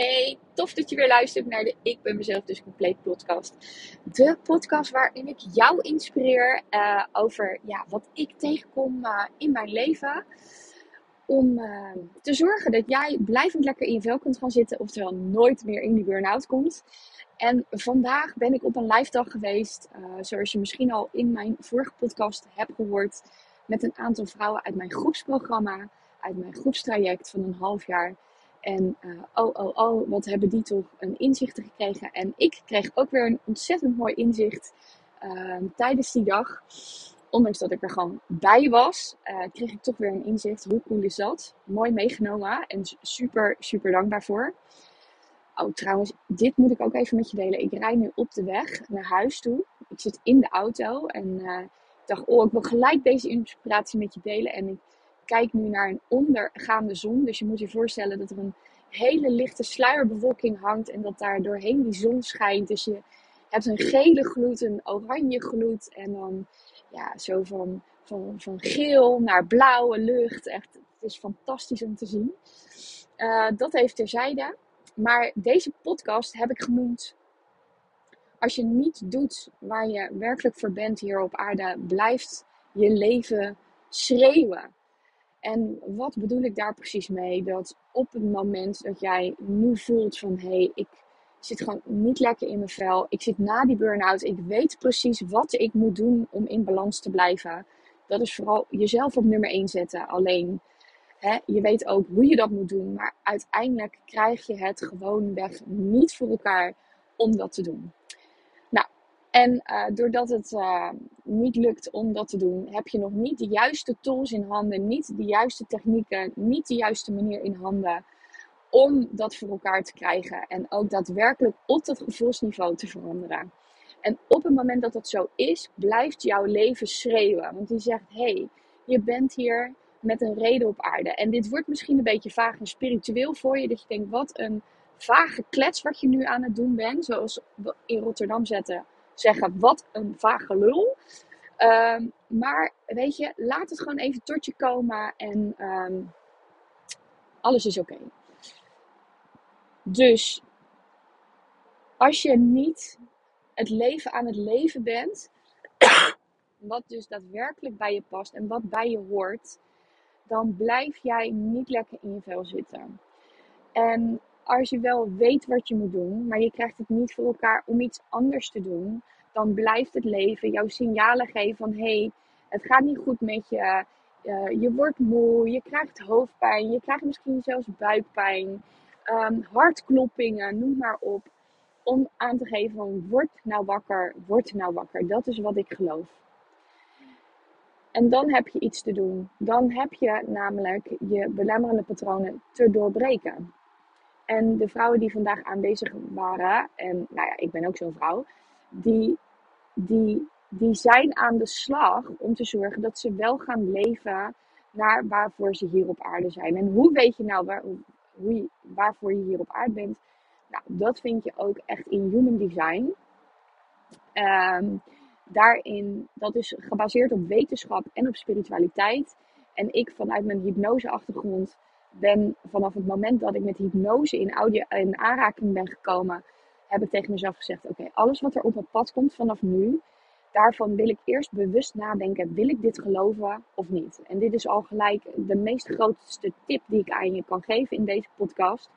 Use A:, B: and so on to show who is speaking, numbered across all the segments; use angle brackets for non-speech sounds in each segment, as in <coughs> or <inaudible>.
A: Hey, tof dat je weer luistert naar de Ik ben mezelf dus compleet podcast. De podcast waarin ik jou inspireer uh, over ja, wat ik tegenkom uh, in mijn leven. Om uh, te zorgen dat jij blijvend lekker in je vel kunt gaan zitten. Oftewel nooit meer in die burn-out komt. En vandaag ben ik op een live dag geweest. zoals je misschien al in mijn vorige podcast hebt gehoord. Met een aantal vrouwen uit mijn groepsprogramma. Uit mijn groepstraject van een half jaar. En uh, oh, oh, oh, wat hebben die toch een inzicht gekregen. En ik kreeg ook weer een ontzettend mooi inzicht uh, tijdens die dag. Ondanks dat ik er gewoon bij was, uh, kreeg ik toch weer een inzicht. Hoe cool is dat? Mooi meegenomen en super, super dankbaar voor. Oh, trouwens, dit moet ik ook even met je delen. Ik rijd nu op de weg naar huis toe. Ik zit in de auto en ik dacht, oh, ik wil gelijk deze inspiratie met je delen. En ik kijk nu naar een ondergaande zon. Dus je moet je voorstellen dat er een hele lichte sluierbewolking hangt en dat daar doorheen die zon schijnt. Dus je hebt een gele gloed, een oranje gloed en dan ja, zo van, van, van geel naar blauwe lucht. Echt, het is fantastisch om te zien. Uh, dat heeft terzijde. Maar deze podcast heb ik genoemd. Als je niet doet waar je werkelijk voor bent hier op aarde, blijft je leven schreeuwen. En wat bedoel ik daar precies mee? Dat op het moment dat jij nu voelt van hé, hey, ik zit gewoon niet lekker in mijn vel. Ik zit na die burn-out. Ik weet precies wat ik moet doen om in balans te blijven. Dat is vooral jezelf op nummer 1 zetten. Alleen, hè, je weet ook hoe je dat moet doen. Maar uiteindelijk krijg je het gewoon weg niet voor elkaar om dat te doen. En uh, doordat het uh, niet lukt om dat te doen, heb je nog niet de juiste tools in handen, niet de juiste technieken, niet de juiste manier in handen om dat voor elkaar te krijgen. En ook daadwerkelijk op dat gevoelsniveau te veranderen. En op het moment dat dat zo is, blijft jouw leven schreeuwen. Want die zegt: hey, je bent hier met een reden op aarde. En dit wordt misschien een beetje vaag en spiritueel voor je. Dat je denkt: wat een vage klets wat je nu aan het doen bent. Zoals we in Rotterdam zetten zeggen: wat een vage lul. Ehm, maar weet je, laat het gewoon even tot je komen en ehm, alles is oké. Dus als je niet het leven aan het leven bent, <coughs> wat dus daadwerkelijk bij je past en wat bij je hoort, dan blijf jij niet lekker in je vel zitten. En als je wel weet wat je moet doen, maar je krijgt het niet voor elkaar om iets anders te doen, dan blijft het leven jouw signalen geven van hé, hey, het gaat niet goed met je. Uh, je wordt moe, je krijgt hoofdpijn, je krijgt misschien zelfs buikpijn, um, hartkloppingen, noem maar op. Om aan te geven van word nou wakker, word nou wakker. Dat is wat ik geloof. En dan heb je iets te doen. Dan heb je namelijk je belemmerende patronen te doorbreken. En de vrouwen die vandaag aanwezig waren, en nou ja, ik ben ook zo'n vrouw, die, die, die zijn aan de slag om te zorgen dat ze wel gaan leven naar waarvoor ze hier op aarde zijn. En hoe weet je nou waar, hoe waarvoor je hier op aarde bent? Nou, dat vind je ook echt in Human Design. Um, daarin, dat is gebaseerd op wetenschap en op spiritualiteit. En ik vanuit mijn hypnoseachtergrond ben vanaf het moment dat ik met hypnose in, audio, in aanraking ben gekomen, heb ik tegen mezelf gezegd: Oké, alles wat er op mijn pad komt vanaf nu, daarvan wil ik eerst bewust nadenken: wil ik dit geloven of niet? En dit is al gelijk de meest grootste tip die ik aan je kan geven in deze podcast.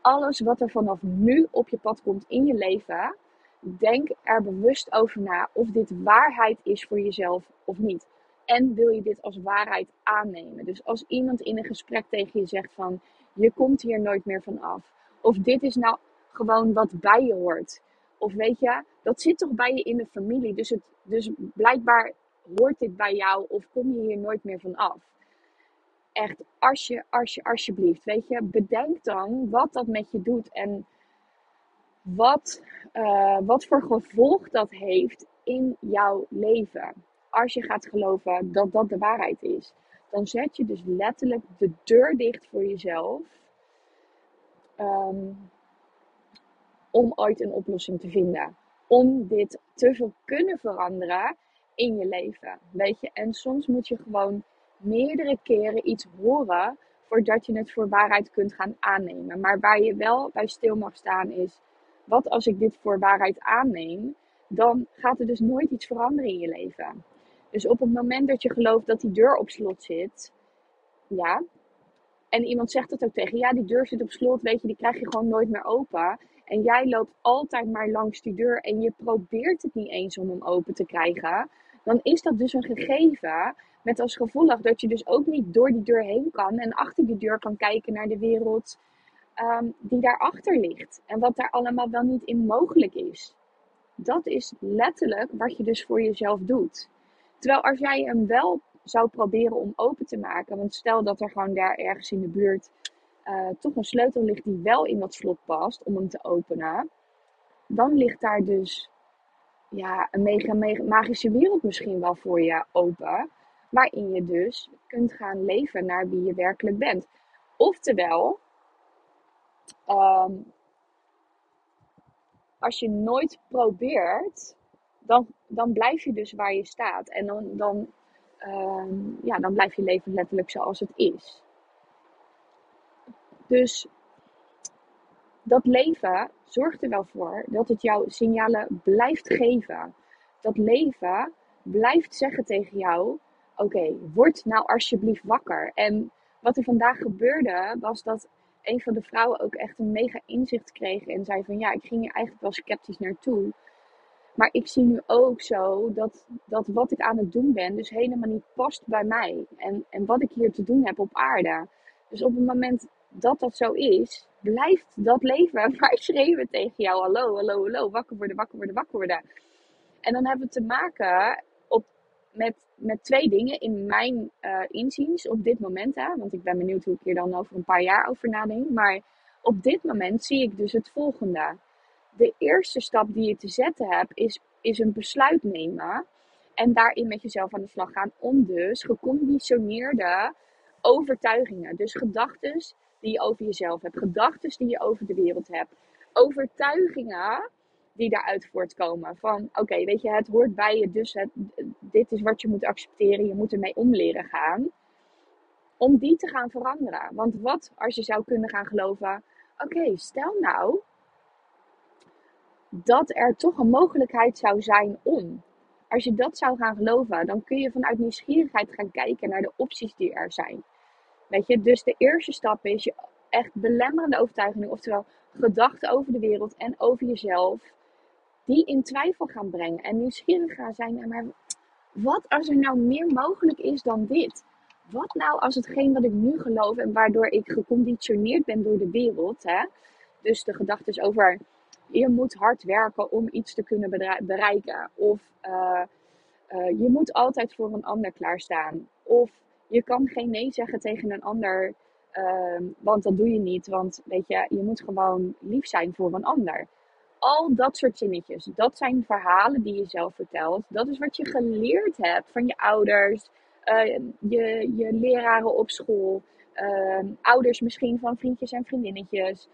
A: Alles wat er vanaf nu op je pad komt in je leven, denk er bewust over na of dit waarheid is voor jezelf of niet. En wil je dit als waarheid aannemen? Dus als iemand in een gesprek tegen je zegt van je komt hier nooit meer van af. Of dit is nou gewoon wat bij je hoort. Of weet je, dat zit toch bij je in de familie. Dus, het, dus blijkbaar hoort dit bij jou of kom je hier nooit meer van af. Echt, als je, als je, alsjeblieft, weet je, bedenk dan wat dat met je doet en wat, uh, wat voor gevolg dat heeft in jouw leven. Als je gaat geloven dat dat de waarheid is, dan zet je dus letterlijk de deur dicht voor jezelf. Um, om ooit een oplossing te vinden. Om dit te kunnen veranderen in je leven. Weet je, en soms moet je gewoon meerdere keren iets horen voordat je het voor waarheid kunt gaan aannemen. Maar waar je wel bij stil mag staan is, wat als ik dit voor waarheid aanneem, dan gaat er dus nooit iets veranderen in je leven. Dus op het moment dat je gelooft dat die deur op slot zit, ja, en iemand zegt dat ook tegen ja, die deur zit op slot, weet je, die krijg je gewoon nooit meer open. En jij loopt altijd maar langs die deur en je probeert het niet eens om hem open te krijgen. Dan is dat dus een gegeven met als gevolg dat je dus ook niet door die deur heen kan en achter die deur kan kijken naar de wereld um, die daarachter ligt. En wat daar allemaal wel niet in mogelijk is. Dat is letterlijk wat je dus voor jezelf doet. Terwijl als jij hem wel zou proberen om open te maken, want stel dat er gewoon daar ergens in de buurt uh, toch een sleutel ligt die wel in dat slot past om hem te openen, dan ligt daar dus ja, een mega, mega magische wereld misschien wel voor je open. Waarin je dus kunt gaan leven naar wie je werkelijk bent. Oftewel, um, als je nooit probeert, dan, dan blijf je dus waar je staat. En dan, dan, um, ja, dan blijf je leven letterlijk zoals het is. Dus dat leven zorgt er wel voor dat het jouw signalen blijft geven. Dat leven blijft zeggen tegen jou: Oké, word nou alsjeblieft wakker. En wat er vandaag gebeurde, was dat een van de vrouwen ook echt een mega inzicht kreeg. En zei van ja, ik ging hier eigenlijk wel sceptisch naartoe. Maar ik zie nu ook zo dat, dat wat ik aan het doen ben, dus helemaal niet past bij mij. En, en wat ik hier te doen heb op aarde. Dus op het moment dat dat zo is, blijft dat leven maar <laughs> schreeuwen tegen jou. Hallo, hallo, hallo, wakker worden, wakker worden, wakker worden. En dan hebben we te maken op, met, met twee dingen in mijn uh, inziens op dit moment. Hè, want ik ben benieuwd hoe ik hier dan over een paar jaar over nadenk. Maar op dit moment zie ik dus het volgende. De eerste stap die je te zetten hebt is, is een besluit nemen. En daarin met jezelf aan de slag gaan om dus geconditioneerde overtuigingen, dus gedachten die je over jezelf hebt, gedachten die je over de wereld hebt, overtuigingen die daaruit voortkomen. Van oké, weet je, het hoort bij je, dus het, dit is wat je moet accepteren, je moet ermee om leren gaan. Om die te gaan veranderen. Want wat als je zou kunnen gaan geloven, oké, stel nou dat er toch een mogelijkheid zou zijn om. Als je dat zou gaan geloven, dan kun je vanuit nieuwsgierigheid gaan kijken naar de opties die er zijn. Weet je, dus de eerste stap is je echt belemmerende overtuigingen, oftewel gedachten over de wereld en over jezelf, die in twijfel gaan brengen. En nieuwsgierig gaan zijn naar, maar wat als er nou meer mogelijk is dan dit? Wat nou als hetgeen wat ik nu geloof en waardoor ik geconditioneerd ben door de wereld, hè? dus de gedachten over je moet hard werken om iets te kunnen bereiken, of uh, uh, je moet altijd voor een ander klaarstaan, of je kan geen nee zeggen tegen een ander, uh, want dat doe je niet. Want weet je, je moet gewoon lief zijn voor een ander. Al dat soort zinnetjes, dat zijn verhalen die je zelf vertelt. Dat is wat je geleerd hebt van je ouders, uh, je, je leraren op school, uh, ouders misschien van vriendjes en vriendinnetjes.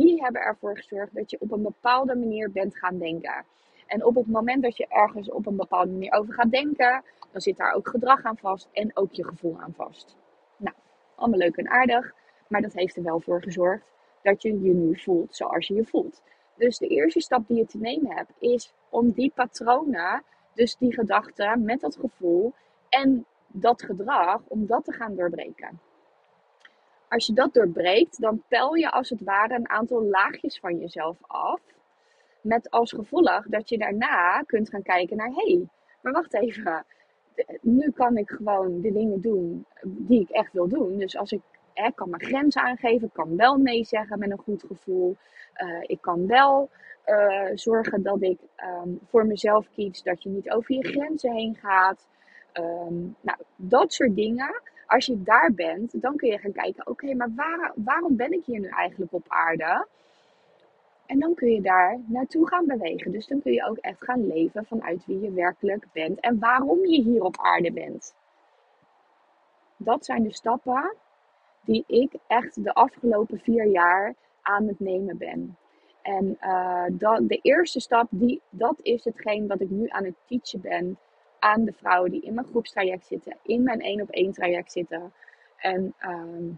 A: Die hebben ervoor gezorgd dat je op een bepaalde manier bent gaan denken. En op het moment dat je ergens op een bepaalde manier over gaat denken, dan zit daar ook gedrag aan vast en ook je gevoel aan vast. Nou, allemaal leuk en aardig, maar dat heeft er wel voor gezorgd dat je je nu voelt zoals je je voelt. Dus de eerste stap die je te nemen hebt, is om die patronen, dus die gedachten met dat gevoel en dat gedrag, om dat te gaan doorbreken. Als je dat doorbreekt, dan pel je als het ware een aantal laagjes van jezelf af. Met als gevolg dat je daarna kunt gaan kijken naar: hé, hey, maar wacht even nu kan ik gewoon de dingen doen die ik echt wil doen. Dus als ik hè, kan mijn grenzen aangeven, kan wel nee zeggen met een goed gevoel. Uh, ik kan wel uh, zorgen dat ik um, voor mezelf kies dat je niet over je grenzen heen gaat. Um, nou, dat soort dingen. Als je daar bent, dan kun je gaan kijken: oké, maar waar, waarom ben ik hier nu eigenlijk op aarde? En dan kun je daar naartoe gaan bewegen. Dus dan kun je ook echt gaan leven vanuit wie je werkelijk bent en waarom je hier op aarde bent. Dat zijn de stappen die ik echt de afgelopen vier jaar aan het nemen ben. En uh, dat, de eerste stap, die, dat is hetgeen wat ik nu aan het teachen ben aan de vrouwen die in mijn groepstraject zitten, in mijn één op één traject zitten. En uh,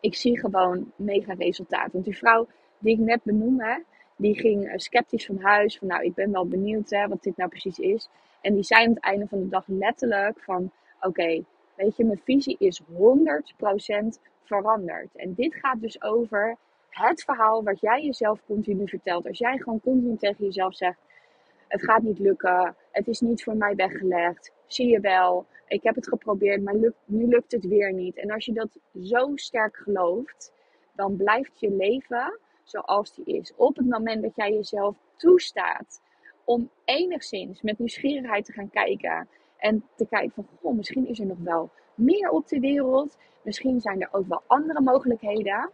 A: ik zie gewoon mega resultaat. Want die vrouw die ik net benoemde, die ging eh, sceptisch van huis. Van nou, ik ben wel benieuwd hè, wat dit nou precies is. En die zei aan het einde van de dag letterlijk van... Oké, weet je, mijn visie is 100% veranderd. En dit gaat dus over het verhaal wat jij jezelf continu vertelt. Als jij gewoon continu tegen jezelf zegt: Het gaat niet lukken, het is niet voor mij weggelegd, zie je wel, ik heb het geprobeerd, maar nu lukt het weer niet. En als je dat zo sterk gelooft, dan blijft je leven zoals die is. Op het moment dat jij jezelf toestaat om enigszins met nieuwsgierigheid te gaan kijken en te kijken van, goh, misschien is er nog wel meer op de wereld. Misschien zijn er ook wel andere mogelijkheden.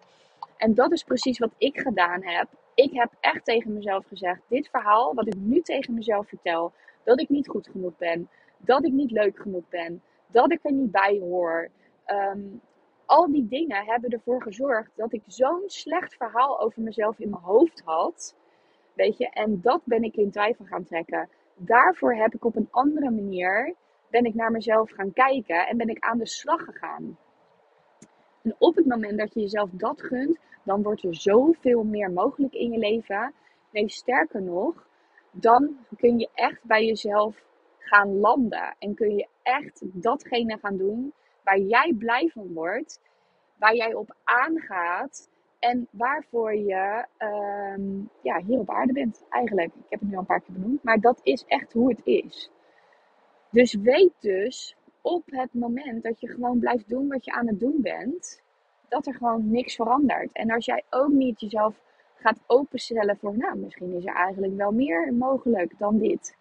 A: En dat is precies wat ik gedaan heb. Ik heb echt tegen mezelf gezegd: dit verhaal, wat ik nu tegen mezelf vertel, dat ik niet goed genoeg ben, dat ik niet leuk genoeg ben, dat ik er niet bij hoor. Ehm, al die dingen hebben ervoor gezorgd dat ik zo'n slecht verhaal over mezelf in mijn hoofd had. Weet je, en dat ben ik in twijfel gaan trekken. Daarvoor heb ik op een andere manier ben ik naar mezelf gaan kijken en ben ik aan de slag gegaan. En op het moment dat je jezelf dat gunt, dan wordt er zoveel meer mogelijk in je leven. Nee, sterker nog, dan kun je echt bij jezelf gaan landen. En kun je echt datgene gaan doen waar jij blij van wordt, waar jij op aangaat en waarvoor je ehm, ja, hier op aarde bent eigenlijk. Ik heb het nu al een paar keer benoemd, maar dat is echt hoe het is. Dus weet dus op het moment dat je gewoon blijft doen wat je aan het doen bent, dat er gewoon niks verandert. En als jij ook niet jezelf gaat openstellen voor, nou, misschien is er eigenlijk wel meer mogelijk dan dit.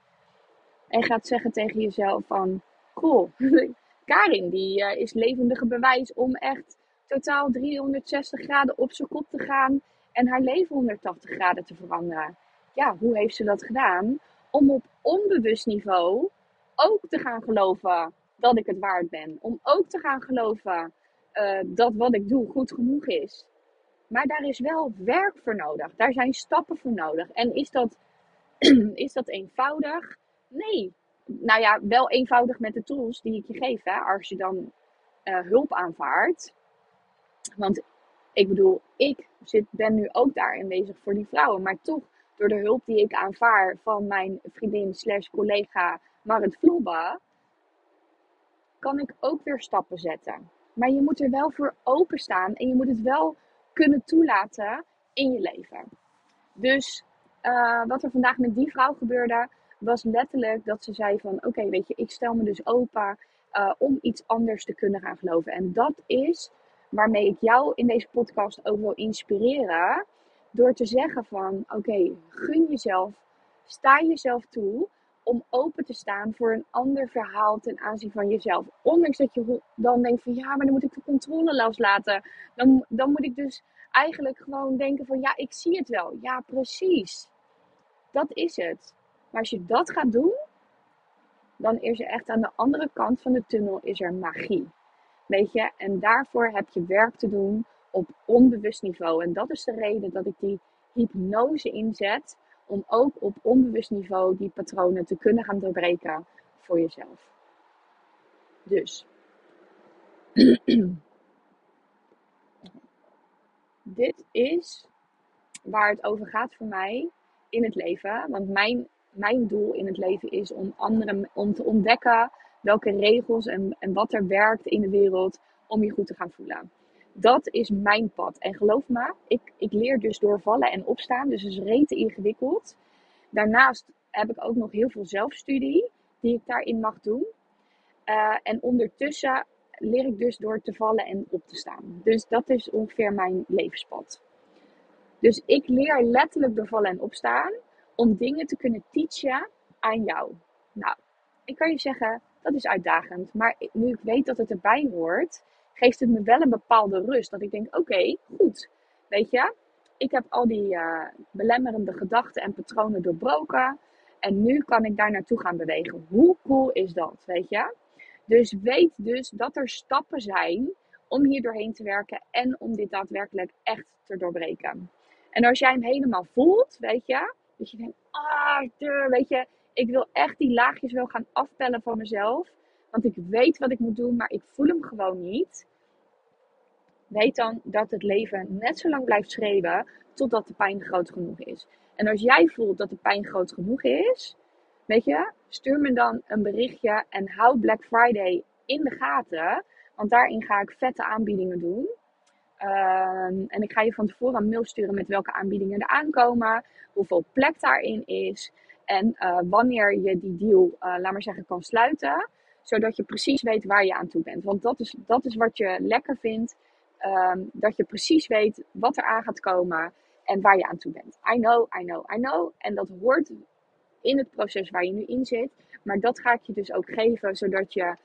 A: En gaat zeggen tegen jezelf van, cool, <laughs> Karin die uh, is levendige bewijs om echt totaal 360 graden op zijn kop te gaan en haar leven 180 graden te veranderen. Ja, hoe heeft ze dat gedaan? Om op onbewust niveau ook te gaan geloven dat ik het waard ben. Om ook te gaan geloven uh, dat wat ik doe goed genoeg is. Maar daar is wel werk voor nodig. Daar zijn stappen voor nodig. En is dat, <clears throat> is dat eenvoudig? Nee. Nou ja, wel eenvoudig met de tools die ik je geef. Hè, als je dan uh, hulp aanvaardt. Want ik bedoel, ik zit, ben nu ook daarin bezig voor die vrouwen. Maar toch, door de hulp die ik aanvaar van mijn vriendin slash collega Marit Vlobba, kan ik ook weer stappen zetten. Maar je moet er wel voor openstaan en je moet het wel kunnen toelaten in je leven. Dus uh, wat er vandaag met die vrouw gebeurde, was letterlijk dat ze zei van oké, weet je, ik stel me dus open uh, om iets anders te kunnen gaan geloven. En dat is waarmee ik jou in deze podcast ook wil inspireren. Door te zeggen van oké, gun jezelf, sta jezelf toe om open te staan voor een ander verhaal ten aanzien van jezelf. Ondanks dat je dan denkt van ja, maar dan moet ik de controle loslaten. Dan, dan moet ik dus eigenlijk gewoon denken van ja, ik zie het wel. Ja, precies. Dat is het. Maar als je dat gaat doen, dan is er echt aan de andere kant van de tunnel is er magie. Weet je, en daarvoor heb je werk te doen op onbewust niveau. En dat is de reden dat ik die hypnose inzet om ook op onbewust niveau die patronen te kunnen gaan doorbreken voor jezelf. Dus. <clears throat> Dit is waar het over gaat voor mij in het leven. Want mijn, mijn doel in het leven is om anderen om te ontdekken welke regels en, en wat er werkt in de wereld om je goed te gaan voelen. Dat is mijn pad. En geloof me, ik, ik leer dus door vallen en opstaan. Dus het is rete ingewikkeld. Daarnaast heb ik ook nog heel veel zelfstudie die ik daarin mag doen. Uh, en ondertussen leer ik dus door te vallen en op te staan. Dus dat is ongeveer mijn levenspad. Dus ik leer letterlijk door vallen en opstaan om dingen te kunnen teachen aan jou. Nou, ik kan je zeggen, dat is uitdagend. Maar nu ik weet dat het erbij hoort, geeft het me wel een bepaalde rust. Dat ik denk, oké, goed. Weet je, ik heb al die uh, belemmerende gedachten en patronen doorbroken. En nu kan ik daar naartoe gaan bewegen. Hoe cool is dat, weet je? Dus weet dus dat er stappen zijn om hier doorheen te werken en om dit daadwerkelijk echt te doorbreken. En als jij hem helemaal voelt, weet je, dat je denkt, ah, weet je, ik wil echt die laagjes wel gaan afpellen van mezelf. Want ik weet wat ik moet doen, maar ik voel hem gewoon niet weet dan dat het leven net zo lang blijft schreeuwen totdat de pijn groot genoeg is. En als jij voelt dat de pijn groot genoeg is, weet je, stuur me dan een berichtje en hou Black Friday in de gaten. Want daarin ga ik vette aanbiedingen doen. Ehm, en ik ga je van tevoren een mail sturen met welke aanbiedingen er aankomen, hoeveel plek daarin is en uh, wanneer je die deal, uh, laat maar zeggen, kan sluiten. Zodat je precies weet waar je aan toe bent. Want dat is, dat is wat je lekker vindt. Um, dat je precies weet wat er aan gaat komen en waar je aan toe bent. I know, I know, I know. En dat hoort in het proces waar je nu in zit. Maar dat ga ik je dus ook geven, zodat je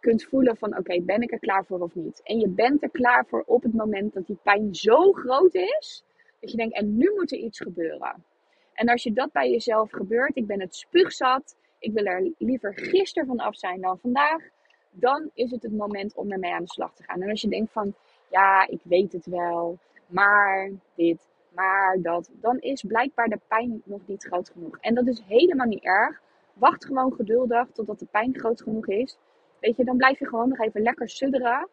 A: kunt voelen van oké, ben ik er klaar voor of niet? En je bent er klaar voor op het moment dat die pijn zo groot is, dat je denkt, en nu moet er iets gebeuren. En als je dat bij jezelf gebeurt, ik ben het spuugzat, ik wil er liever gisteren van af zijn dan vandaag, dan is het het moment om ermee aan de slag te gaan. En als je denkt van, ja, ik weet het wel, maar dit, maar dat, dan is blijkbaar de pijn nog niet groot genoeg. En dat is helemaal niet erg. Wacht gewoon geduldig totdat de pijn groot genoeg is. Weet je, dan blijf je gewoon nog even lekker sudderen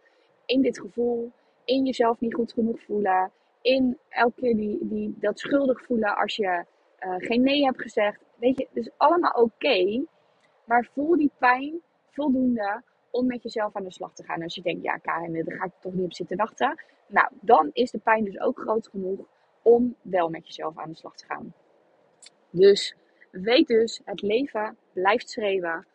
A: in dit gevoel, in jezelf niet goed genoeg voelen, in elke keer die, die, dat schuldig voelen als je uh, geen nee hebt gezegd. Weet je, dus allemaal oké, maar voel die pijn voldoende om met jezelf aan de slag te gaan. Als je denkt, ja Karin, daar ga ik toch niet op zitten wachten. Nou, dan is de pijn dus ook groot genoeg om wel met jezelf aan de slag te gaan. Dus weet dus, het leven blijft schreeuwen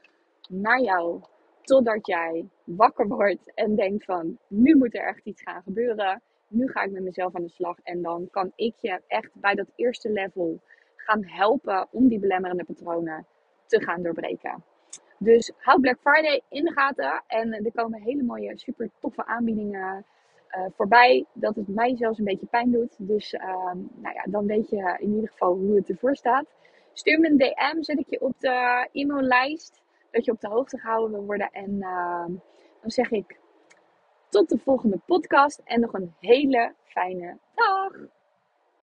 A: naar jou totdat jij wakker wordt en denkt van nu moet er echt iets gaan gebeuren. Nu ga ik met mezelf aan de slag en dan kan ik je echt bij dat eerste level gaan helpen om die belemmerende patronen te gaan doorbreken. Dus houd Black Friday in de gaten en er komen hele mooie, super toffe aanbiedingen uh, voorbij. Dat het mij zelfs een beetje pijn doet. Dus uh, nou ja, dan weet je in ieder geval hoe het ervoor staat. Stuur me een DM, zet ik je op de e-maillijst. Dat je op de hoogte gehouden wil worden. En uh, dan zeg ik tot de volgende podcast en nog een hele fijne dag.